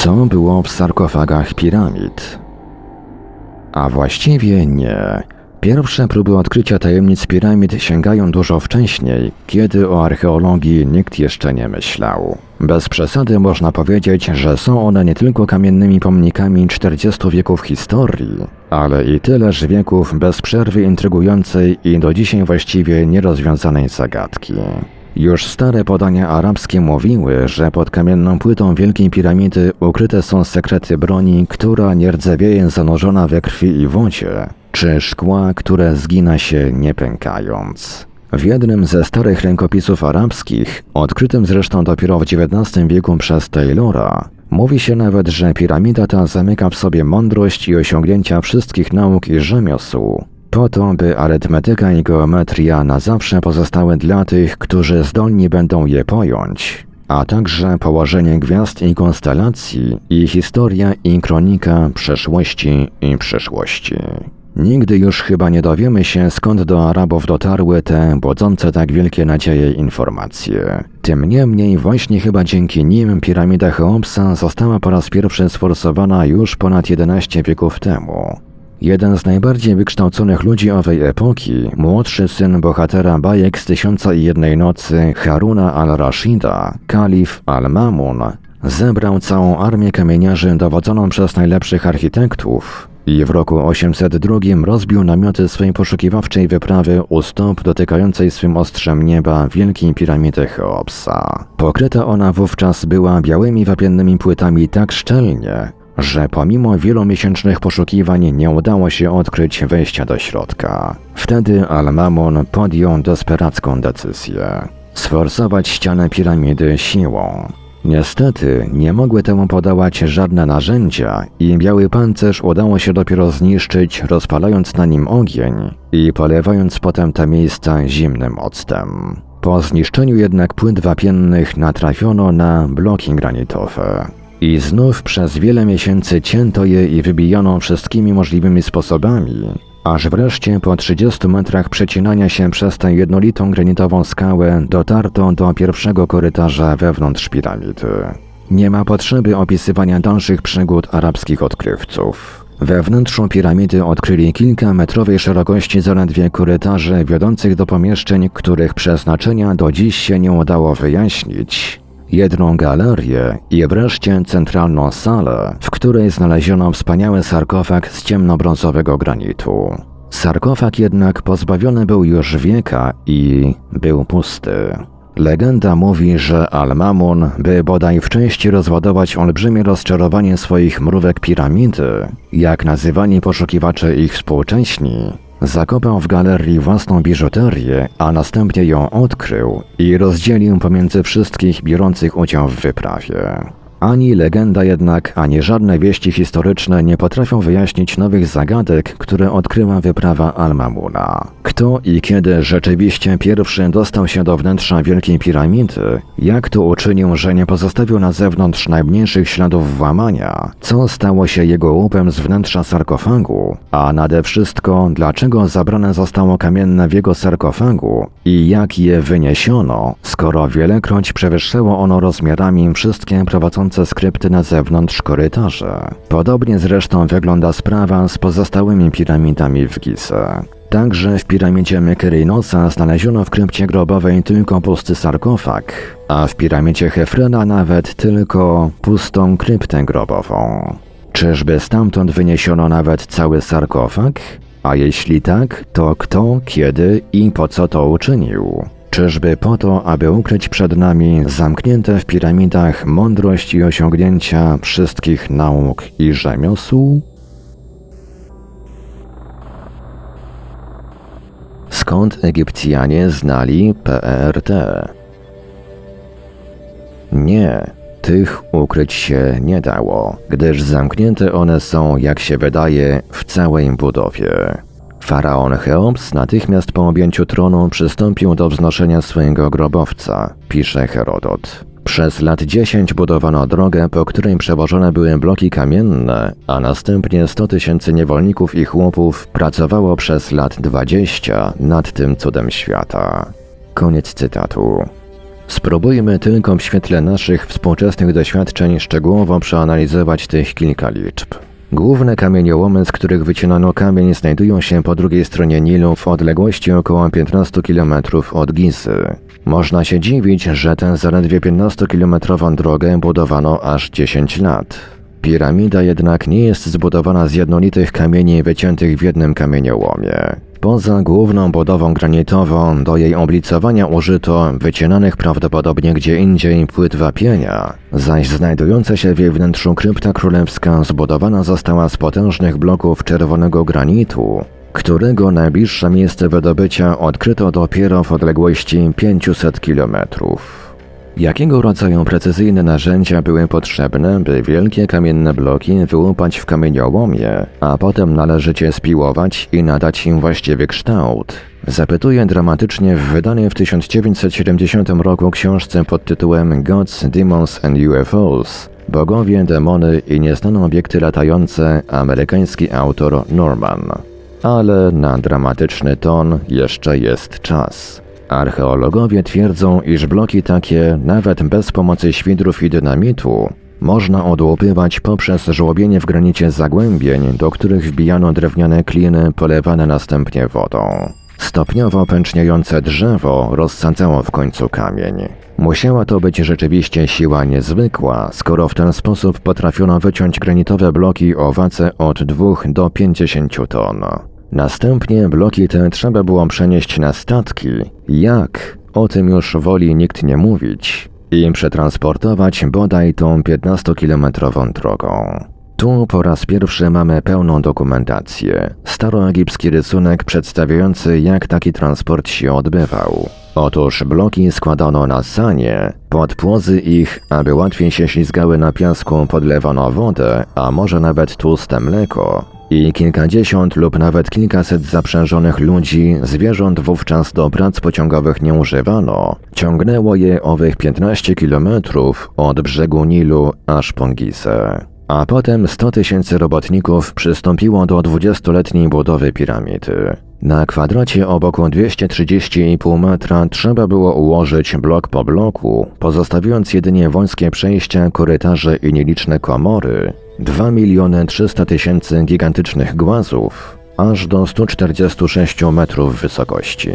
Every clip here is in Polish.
Co było w sarkofagach piramid? A właściwie nie. Pierwsze próby odkrycia tajemnic piramid sięgają dużo wcześniej, kiedy o archeologii nikt jeszcze nie myślał. Bez przesady można powiedzieć, że są one nie tylko kamiennymi pomnikami 40 wieków historii, ale i tyleż wieków bez przerwy intrygującej i do dzisiaj właściwie nierozwiązanej zagadki. Już stare podania arabskie mówiły, że pod kamienną płytą Wielkiej Piramidy ukryte są sekrety broni, która nie rdzewieje zanurzona we krwi i wodzie, czy szkła, które zgina się nie pękając. W jednym ze starych rękopisów arabskich, odkrytym zresztą dopiero w XIX wieku przez Taylora, mówi się nawet, że piramida ta zamyka w sobie mądrość i osiągnięcia wszystkich nauk i rzemiosł, po to, by arytmetyka i geometria na zawsze pozostały dla tych, którzy zdolni będą je pojąć, a także położenie gwiazd i konstelacji i historia i kronika przeszłości i przyszłości. Nigdy już chyba nie dowiemy się, skąd do Arabów dotarły te budzące tak wielkie nadzieje informacje. Tym niemniej właśnie chyba dzięki nim piramida Cheopsa została po raz pierwszy sforsowana już ponad 11 wieków temu. Jeden z najbardziej wykształconych ludzi owej epoki, młodszy syn bohatera bajek z Tysiąca i Jednej Nocy, Haruna al-Rashida, kalif al-Mamun, zebrał całą armię kamieniarzy dowodzoną przez najlepszych architektów i w roku 802 rozbił namioty swej poszukiwawczej wyprawy u stóp dotykającej swym ostrzem nieba wielkiej piramidy Cheopsa. Pokryta ona wówczas była białymi wapiennymi płytami tak szczelnie, że pomimo wielomiesięcznych poszukiwań nie udało się odkryć wejścia do środka. Wtedy Al-Mamun podjął desperacką decyzję. Sforsować ścianę piramidy siłą. Niestety nie mogły temu podawać żadne narzędzia i biały pancerz udało się dopiero zniszczyć, rozpalając na nim ogień i polewając potem te miejsca zimnym octem. Po zniszczeniu jednak płyt wapiennych natrafiono na bloki granitowe. I znów przez wiele miesięcy cięto je i wybijano wszystkimi możliwymi sposobami, aż wreszcie po 30 metrach przecinania się przez tę jednolitą granitową skałę dotarto do pierwszego korytarza wewnątrz piramidy. Nie ma potrzeby opisywania dalszych przygód arabskich odkrywców. We wnętrzu piramidy odkryli kilka metrowej szerokości zaledwie korytarzy wiodących do pomieszczeń, których przeznaczenia do dziś się nie udało wyjaśnić, jedną galerię i wreszcie centralną salę, w której znaleziono wspaniały sarkofag z ciemnobrązowego granitu. Sarkofag jednak pozbawiony był już wieka i był pusty. Legenda mówi, że Al-Mamun, by bodaj w części rozładować olbrzymie rozczarowanie swoich mrówek piramidy, jak nazywani poszukiwacze ich współcześni, Zakopał w galerii własną biżuterię, a następnie ją odkrył i rozdzielił pomiędzy wszystkich biorących udział w wyprawie. Ani legenda jednak, ani żadne wieści historyczne nie potrafią wyjaśnić nowych zagadek, które odkryła wyprawa Al-Mamuna. Kto i kiedy rzeczywiście pierwszy dostał się do wnętrza Wielkiej Piramidy, jak to uczynił, że nie pozostawił na zewnątrz najmniejszych śladów włamania, co stało się jego łupem z wnętrza sarkofagu, a nade wszystko dlaczego zabrane zostało kamienne w jego sarkofagu i jak je wyniesiono, skoro wielekroć przewyższyło ono rozmiarami wszystkie prowadzące skrypty na zewnątrz korytarza. Podobnie zresztą wygląda sprawa z pozostałymi piramidami w Gize. Także w piramidzie Mykerynosa znaleziono w krypcie grobowej tylko pusty sarkofag, a w piramidzie Hefrena nawet tylko pustą kryptę grobową. Czyżby stamtąd wyniesiono nawet cały sarkofag? A jeśli tak, to kto, kiedy i po co to uczynił? Czyżby po to, aby ukryć przed nami zamknięte w piramidach mądrość i osiągnięcia wszystkich nauk i rzemiosł? skąd Egipcjanie znali PRT. Nie, tych ukryć się nie dało, gdyż zamknięte one są, jak się wydaje, w całej budowie. Faraon Cheops natychmiast po objęciu tronu przystąpił do wznoszenia swojego grobowca, pisze Herodot. Przez lat 10 budowano drogę, po której przewożone były bloki kamienne, a następnie 100 tysięcy niewolników i chłopów pracowało przez lat 20 nad tym cudem świata. Koniec cytatu. Spróbujmy tylko w świetle naszych współczesnych doświadczeń szczegółowo przeanalizować tych kilka liczb. Główne kamieniołomy, z których wycinano kamień, znajdują się po drugiej stronie Nilu w odległości około 15 km od Gizy. Można się dziwić, że tę zaledwie 15-kilometrową drogę budowano aż 10 lat. Piramida jednak nie jest zbudowana z jednolitych kamieni wyciętych w jednym kamieniołomie. Poza główną budową granitową do jej oblicowania użyto wycinanych prawdopodobnie gdzie indziej płyt wapienia, zaś znajdująca się w jej wnętrzu krypta królewska zbudowana została z potężnych bloków czerwonego granitu, którego najbliższe miejsce wydobycia odkryto dopiero w odległości 500 kilometrów. Jakiego rodzaju precyzyjne narzędzia były potrzebne, by wielkie kamienne bloki wyłupać w kamieniołomie, a potem należycie spiłować i nadać im właściwy kształt? Zapytuje dramatycznie w wydanej w 1970 roku książce pod tytułem Gods, Demons and UFOs Bogowie, demony i nieznane obiekty latające amerykański autor Norman. Ale na dramatyczny ton jeszcze jest czas. Archeologowie twierdzą, iż bloki takie, nawet bez pomocy świdrów i dynamitu, można odłupywać poprzez żłobienie w granicie zagłębień, do których wbijano drewniane kliny polewane następnie wodą. Stopniowo pęczniejące drzewo rozsadzało w końcu kamień. Musiała to być rzeczywiście siła niezwykła, skoro w ten sposób potrafiono wyciąć granitowe bloki o wadze od 2 do 50 ton. Następnie bloki te trzeba było przenieść na statki. Jak? O tym już woli nikt nie mówić. I przetransportować bodaj tą 15-kilometrową drogą. Tu po raz pierwszy mamy pełną dokumentację. Staroegipski rysunek przedstawiający jak taki transport się odbywał. Otóż bloki składano na sanie, pod płozy ich, aby łatwiej się ślizgały na piasku podlewano wodę, a może nawet tłuste mleko, i kilkadziesiąt lub nawet kilkaset zaprzężonych ludzi, zwierząt wówczas do prac pociągowych nie używano, ciągnęło je owych 15 kilometrów od brzegu Nilu aż po Gizę. A potem 100 tysięcy robotników przystąpiło do 20-letniej budowy piramidy. Na kwadracie o boku 230,5 metra trzeba było ułożyć blok po bloku, pozostawiając jedynie wąskie przejścia, korytarze i nieliczne komory, 2 miliony 300 tysięcy gigantycznych głazów, aż do 146 metrów wysokości.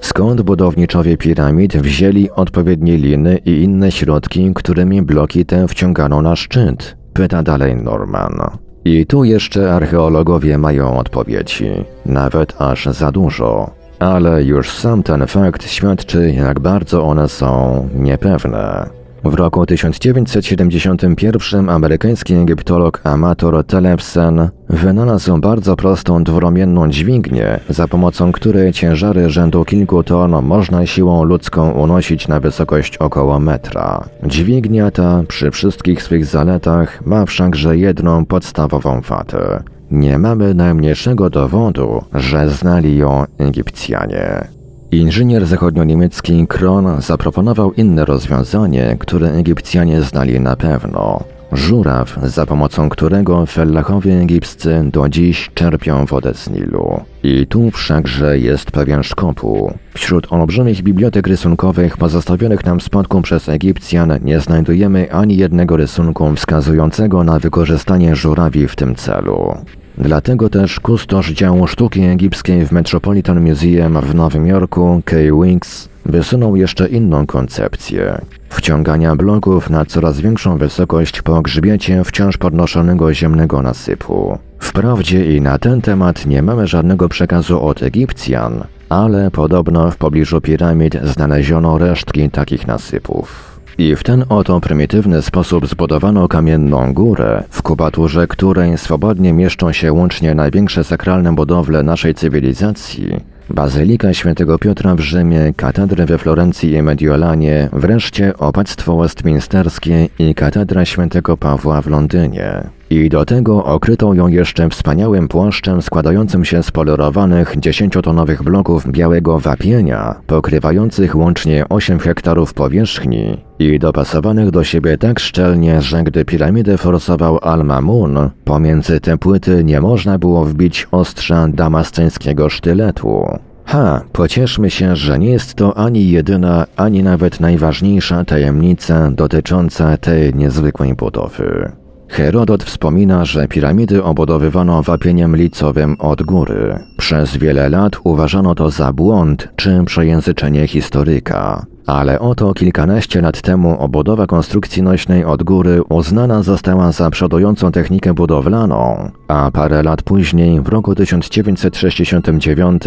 Skąd budowniczowie piramid wzięli odpowiednie liny i inne środki, którymi bloki te wciągano na szczyt? Pyta dalej Norman. I tu jeszcze archeologowie mają odpowiedzi, nawet aż za dużo. Ale już sam ten fakt świadczy, jak bardzo one są niepewne. W roku 1971 amerykański egiptolog amator Telepsen wynalazł bardzo prostą dwuromienną dźwignię, za pomocą której ciężary rzędu kilku ton można siłą ludzką unosić na wysokość około metra. Dźwignia ta przy wszystkich swych zaletach ma wszakże jedną podstawową wadę. Nie mamy najmniejszego dowodu, że znali ją Egipcjanie. Inżynier zachodnioniemiecki Kron zaproponował inne rozwiązanie, które Egipcjanie znali na pewno. Żuraw, za pomocą którego fellachowie egipscy do dziś czerpią wodę z Nilu. I tu wszakże jest pewien szkopu. Wśród olbrzymich bibliotek rysunkowych pozostawionych nam spadku przez Egipcjan nie znajdujemy ani jednego rysunku wskazującego na wykorzystanie żurawi w tym celu. Dlatego też kustosz działu sztuki egipskiej w Metropolitan Museum w Nowym Jorku, Kay Winks, wysunął jeszcze inną koncepcję wciągania bloków na coraz większą wysokość po grzbiecie wciąż podnoszonego ziemnego nasypu. Wprawdzie i na ten temat nie mamy żadnego przekazu od Egipcjan, ale podobno w pobliżu piramid znaleziono resztki takich nasypów. I w ten oto prymitywny sposób zbudowano kamienną górę, w kubaturze której swobodnie mieszczą się łącznie największe sakralne budowle naszej cywilizacji, Bazylika Świętego Piotra w Rzymie, katedry we Florencji i Mediolanie, wreszcie opactwo westminsterskie i katedra Świętego Pawła w Londynie. I do tego okrytą ją jeszcze wspaniałym płaszczem składającym się z polerowanych dziesięciotonowych bloków białego wapienia, pokrywających łącznie 8 hektarów powierzchni i dopasowanych do siebie tak szczelnie, że gdy piramidę forsował Al-Mamun, pomiędzy te płyty nie można było wbić ostrza damasceńskiego sztyletu. Ha, pocieszmy się, że nie jest to ani jedyna, ani nawet najważniejsza tajemnica dotycząca tej niezwykłej budowy. Herodot wspomina, że piramidy obudowywano wapieniem licowym od góry. Przez wiele lat uważano to za błąd czy przejęzyczenie historyka. Ale oto kilkanaście lat temu obudowa konstrukcji nośnej od góry uznana została za przodującą technikę budowlaną, a parę lat później, w roku 1969,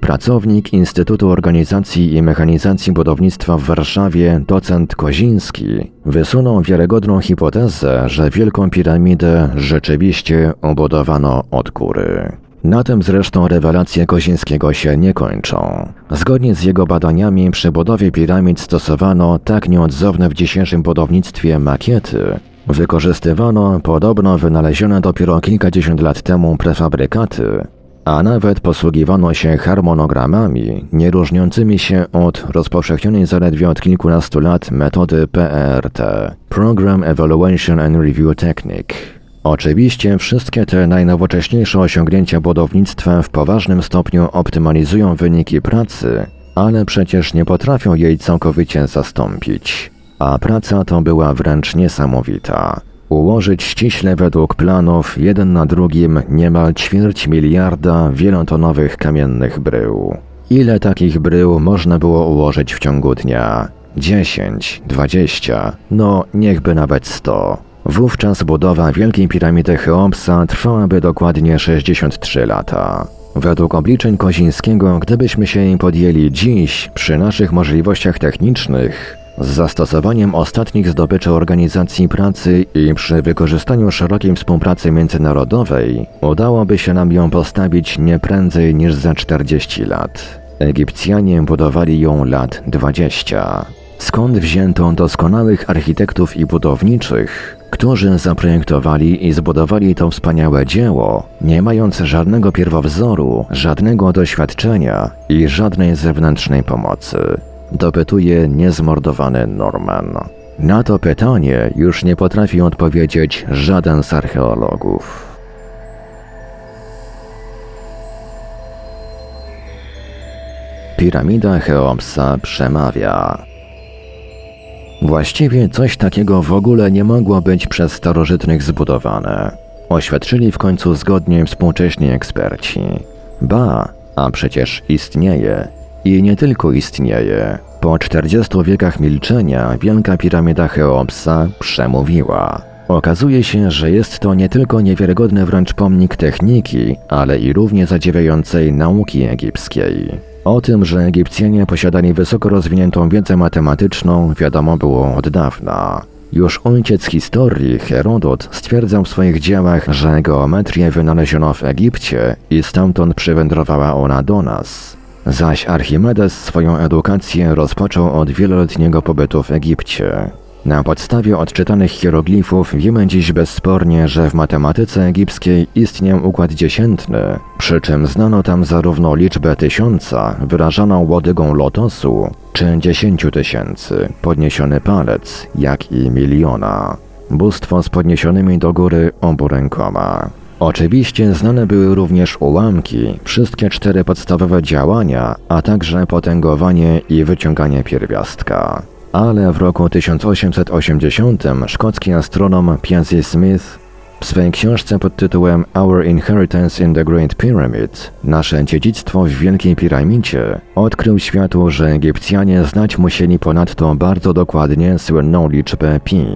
pracownik Instytutu Organizacji i Mechanizacji Budownictwa w Warszawie, docent Koziński, wysunął wiarygodną hipotezę, że Wielką Piramidę rzeczywiście obudowano od góry. Na tym zresztą rewelacje Kozińskiego się nie kończą. Zgodnie z jego badaniami przy budowie piramid stosowano tak nieodzowne w dzisiejszym budownictwie makiety, Wykorzystywano podobno wynalezione dopiero kilkadziesiąt lat temu prefabrykaty, a nawet posługiwano się harmonogramami, nie różniącymi się od rozpowszechnionej zaledwie od kilkunastu lat metody PERT Program Evaluation and Review Technique. Oczywiście wszystkie te najnowocześniejsze osiągnięcia budownictwa w poważnym stopniu optymalizują wyniki pracy, ale przecież nie potrafią jej całkowicie zastąpić. A praca to była wręcz niesamowita. Ułożyć ściśle według planów jeden na drugim niemal ćwierć miliarda wielotonowych kamiennych brył. Ile takich brył można było ułożyć w ciągu dnia? 10, 20, no niechby nawet 100. Wówczas budowa Wielkiej Piramidy Cheopsa trwałaby dokładnie 63 lata. Według obliczeń Kozińskiego, gdybyśmy się jej podjęli dziś, przy naszych możliwościach technicznych, z zastosowaniem ostatnich zdobyczy organizacji pracy i przy wykorzystaniu szerokiej współpracy międzynarodowej udałoby się nam ją postawić nie prędzej niż za 40 lat. Egipcjanie budowali ją lat 20. Skąd wzięto doskonałych architektów i budowniczych, którzy zaprojektowali i zbudowali to wspaniałe dzieło, nie mając żadnego pierwowzoru, żadnego doświadczenia i żadnej zewnętrznej pomocy? dopytuje niezmordowany Norman. Na to pytanie już nie potrafi odpowiedzieć żaden z archeologów. Piramida Cheopsa przemawia. Właściwie coś takiego w ogóle nie mogło być przez starożytnych zbudowane. Oświadczyli w końcu zgodnie współcześni eksperci. Ba, a przecież istnieje i nie tylko istnieje. Po 40 wiekach milczenia Wielka Piramida Cheopsa przemówiła. Okazuje się, że jest to nie tylko niewiarygodny wręcz pomnik techniki, ale i równie zadziwiającej nauki egipskiej. O tym, że Egipcjanie posiadali wysoko rozwiniętą wiedzę matematyczną, wiadomo było od dawna. Już ojciec historii, Herodot, stwierdzał w swoich dziełach, że geometrię wynaleziono w Egipcie i stamtąd przywędrowała ona do nas zaś Archimedes swoją edukację rozpoczął od wieloletniego pobytu w Egipcie. Na podstawie odczytanych hieroglifów wiemy dziś bezspornie, że w matematyce egipskiej istniał układ dziesiętny, przy czym znano tam zarówno liczbę tysiąca, wyrażaną łodygą lotosu, czy dziesięciu tysięcy, podniesiony palec, jak i miliona. Bóstwo z podniesionymi do góry obu rękoma. Oczywiście znane były również ułamki, wszystkie cztery podstawowe działania, a także potęgowanie i wyciąganie pierwiastka. Ale w roku 1880 szkocki astronom Piazzi Smith w swojej książce pod tytułem Our Inheritance in the Great Pyramid Nasze dziedzictwo w Wielkiej Piramidzie odkrył światu, że Egipcjanie znać musieli ponadto bardzo dokładnie słynną liczbę pi.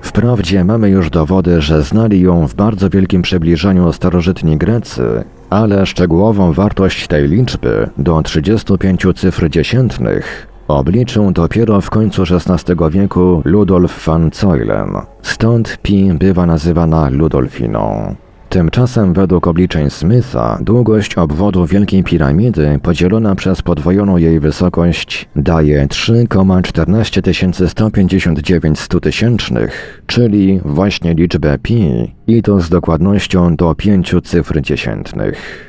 Wprawdzie mamy już dowody, że znali ją w bardzo wielkim przybliżeniu starożytni Grecy, ale szczegółową wartość tej liczby do 35 cyfr dziesiętnych obliczył dopiero w końcu XVI wieku Ludolf van Zeulen. Stąd pi bywa nazywana Ludolfiną. Tymczasem według obliczeń Smitha długość obwodu Wielkiej Piramidy podzielona przez podwojoną jej wysokość daje 3,14 159 stutysięcznych, czyli właśnie liczbę pi i to z dokładnością do pięciu cyfr dziesiętnych.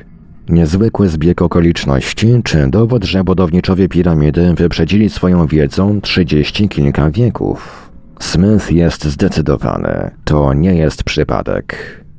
Niezwykły zbieg okoliczności, czy dowód, że budowniczowie piramidy wyprzedzili swoją wiedzą trzydzieści kilka wieków. Smith jest zdecydowany. To nie jest przypadek.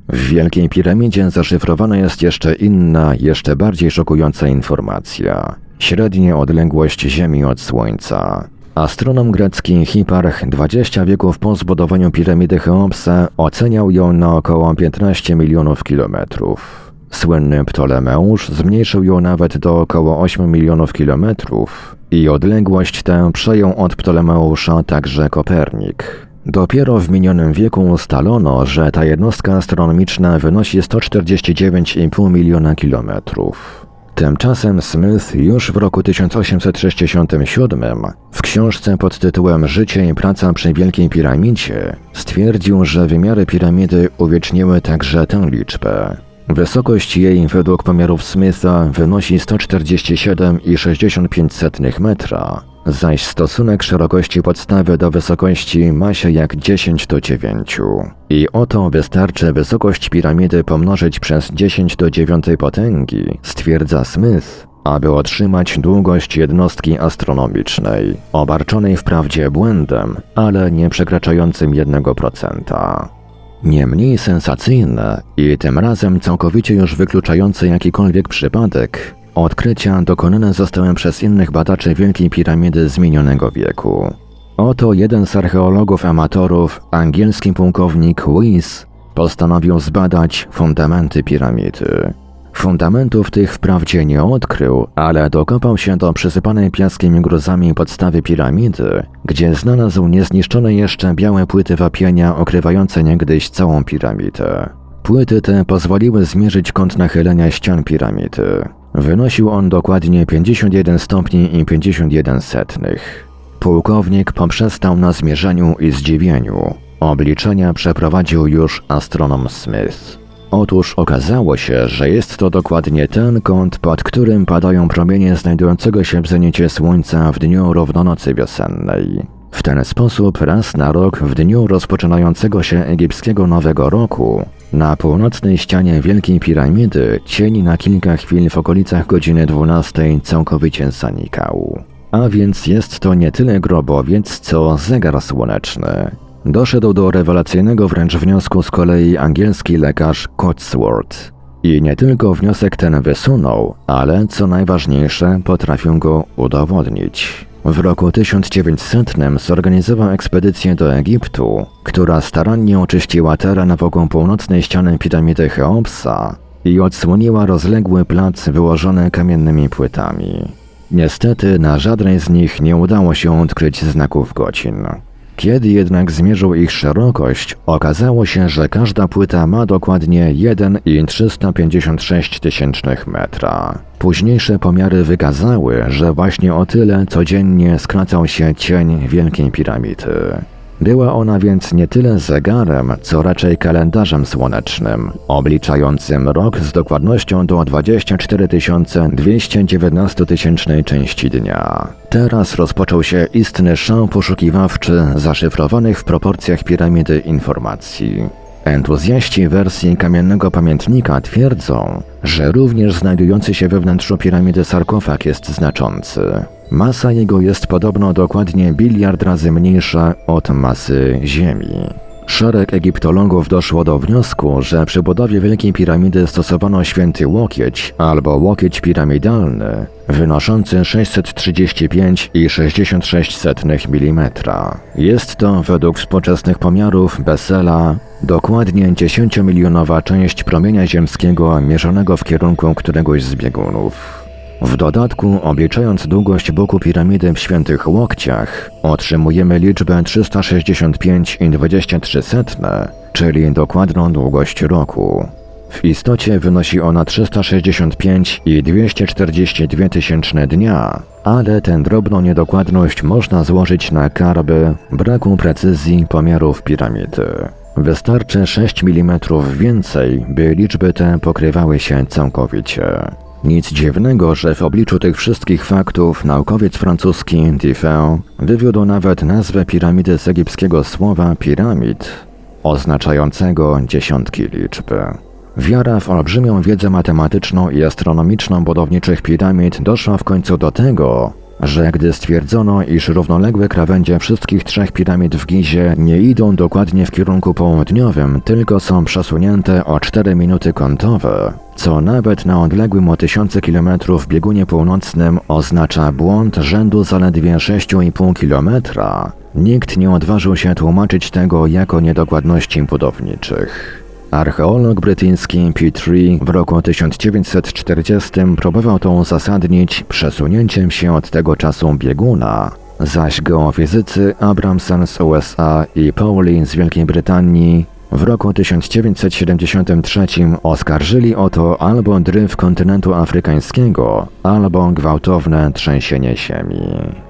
W Wielkiej Piramidzie zaszyfrowana jest jeszcze inna, jeszcze bardziej szokująca informacja. Średnia odległość Ziemi od Słońca. Astronom grecki Hiparch 20 wieków po zbudowaniu piramidy Cheopsa oceniał ją na około 15 milionów kilometrów. Słynny Ptolemeusz zmniejszył ją nawet do około 8 milionów kilometrów i odległość tę przejął od Ptolemeusza także Kopernik. Dopiero w minionym wieku ustalono, że ta jednostka astronomiczna wynosi 149,5 miliona kilometrów. Tymczasem Smith już w roku 1867 w książce pod tytułem Życie i praca przy Wielkiej Piramidzie stwierdził, że wymiary piramidy uwieczniły także tę liczbę. Wysokość jej według pomiarów Smitha wynosi 147,65 metra, zaś stosunek szerokości podstawy do wysokości ma się jak 10 do 9. I oto wystarczy wysokość piramidy pomnożyć przez 10 do 9 potęgi, stwierdza Smith, aby otrzymać długość jednostki astronomicznej, obarczonej wprawdzie błędem, ale nie przekraczającym 1%. Nie mniej sensacyjne i tym razem całkowicie już wykluczające jakikolwiek przypadek, odkrycia dokonane zostały przez innych badaczy Wielkiej Piramidy z minionego wieku. Oto jeden z archeologów amatorów, angielski pułkownik Weiss, postanowił zbadać fundamenty piramidy. Fundamentów tych wprawdzie nie odkrył, ale dokopał się do przysypanej piaskiem gruzami podstawy piramidy, gdzie znalazł niezniszczone jeszcze białe płyty wapienia okrywające niegdyś całą piramidę. Płyty te pozwoliły zmierzyć kąt nachylenia ścian piramidy. Wynosił on dokładnie 51 stopni i 51 setnych. Pułkownik poprzestał na zmierzeniu i zdziwieniu. Obliczenia przeprowadził już astronom Smith. Otóż okazało się, że jest to dokładnie ten kąt, pod którym padają promienie znajdującego się w zenicie Słońca w dniu równonocy wiosennej. W ten sposób raz na rok w dniu rozpoczynającego się egipskiego Nowego Roku na północnej ścianie Wielkiej Piramidy cień na kilka chwil w okolicach godziny 12 całkowicie zanikał. A więc jest to nie tyle grobowiec, co zegar słoneczny. Doszedł do rewelacyjnego wręcz wniosku z kolei angielski lekarz Cotsworth. I nie tylko wniosek ten wysunął, ale co najważniejsze, potrafił go udowodnić. W roku 1900 zorganizował ekspedycję do Egiptu, która starannie oczyściła teren wokół północnej ściany piramidy Cheopsa i odsłoniła rozległy plac wyłożony kamiennymi płytami. Niestety na żadnej z nich nie udało się odkryć znaków godzin. Kiedy jednak zmierzył ich szerokość, okazało się, że każda płyta ma dokładnie 1,356 tysięcznych metra. Późniejsze pomiary wykazały, że właśnie o tyle codziennie skracał się cień Wielkiej Piramidy. Była ona więc nie tyle zegarem, co raczej kalendarzem słonecznym, obliczającym rok z dokładnością do 24 219 tysięcznej części dnia. Teraz rozpoczął się istny szał poszukiwawczy zaszyfrowanych w proporcjach piramidy informacji. Entuzjaści wersji kamiennego pamiętnika twierdzą, że również znajdujący się we wnętrzu piramidy sarkofag jest znaczący. Masa jego jest podobno dokładnie biliard razy mniejsza od masy Ziemi. Szereg egiptologów doszło do wniosku, że przy budowie Wielkiej Piramidy stosowano święty łokieć albo łokieć piramidalny, wynoszący 635,66 mm. Jest to według współczesnych pomiarów Bessela dokładnie 10-milionowa część promienia ziemskiego mierzonego w kierunku któregoś z biegunów. W dodatku, obliczając długość boku piramidy w świętych łokciach, otrzymujemy liczbę 365,23, czyli dokładną długość roku. W istocie wynosi ona 365,242 tysięczne dnia, ale tę drobną niedokładność można złożyć na karby braku precyzji pomiarów piramidy. Wystarczy 6 mm więcej, by liczby te pokrywały się całkowicie. Nic dziwnego, że w obliczu tych wszystkich faktów naukowiec francuski Diffin wywiódł nawet nazwę piramidy z egipskiego słowa piramid, oznaczającego dziesiątki liczb. Wiara w olbrzymią wiedzę matematyczną i astronomiczną budowniczych piramid doszła w końcu do tego, że gdy stwierdzono, iż równoległe krawędzie wszystkich trzech piramid w Gizie nie idą dokładnie w kierunku południowym, tylko są przesunięte o 4 minuty kątowe, co nawet na odległym o tysiące kilometrów biegunie północnym oznacza błąd rzędu zaledwie 6,5 kilometra, nikt nie odważył się tłumaczyć tego jako niedokładności budowniczych. Archeolog brytyjski Petrie w roku 1940 próbował to uzasadnić przesunięciem się od tego czasu bieguna, zaś geofizycy Abramson z USA i Pauli z Wielkiej Brytanii w roku 1973 oskarżyli o to albo dryf kontynentu afrykańskiego, albo gwałtowne trzęsienie ziemi.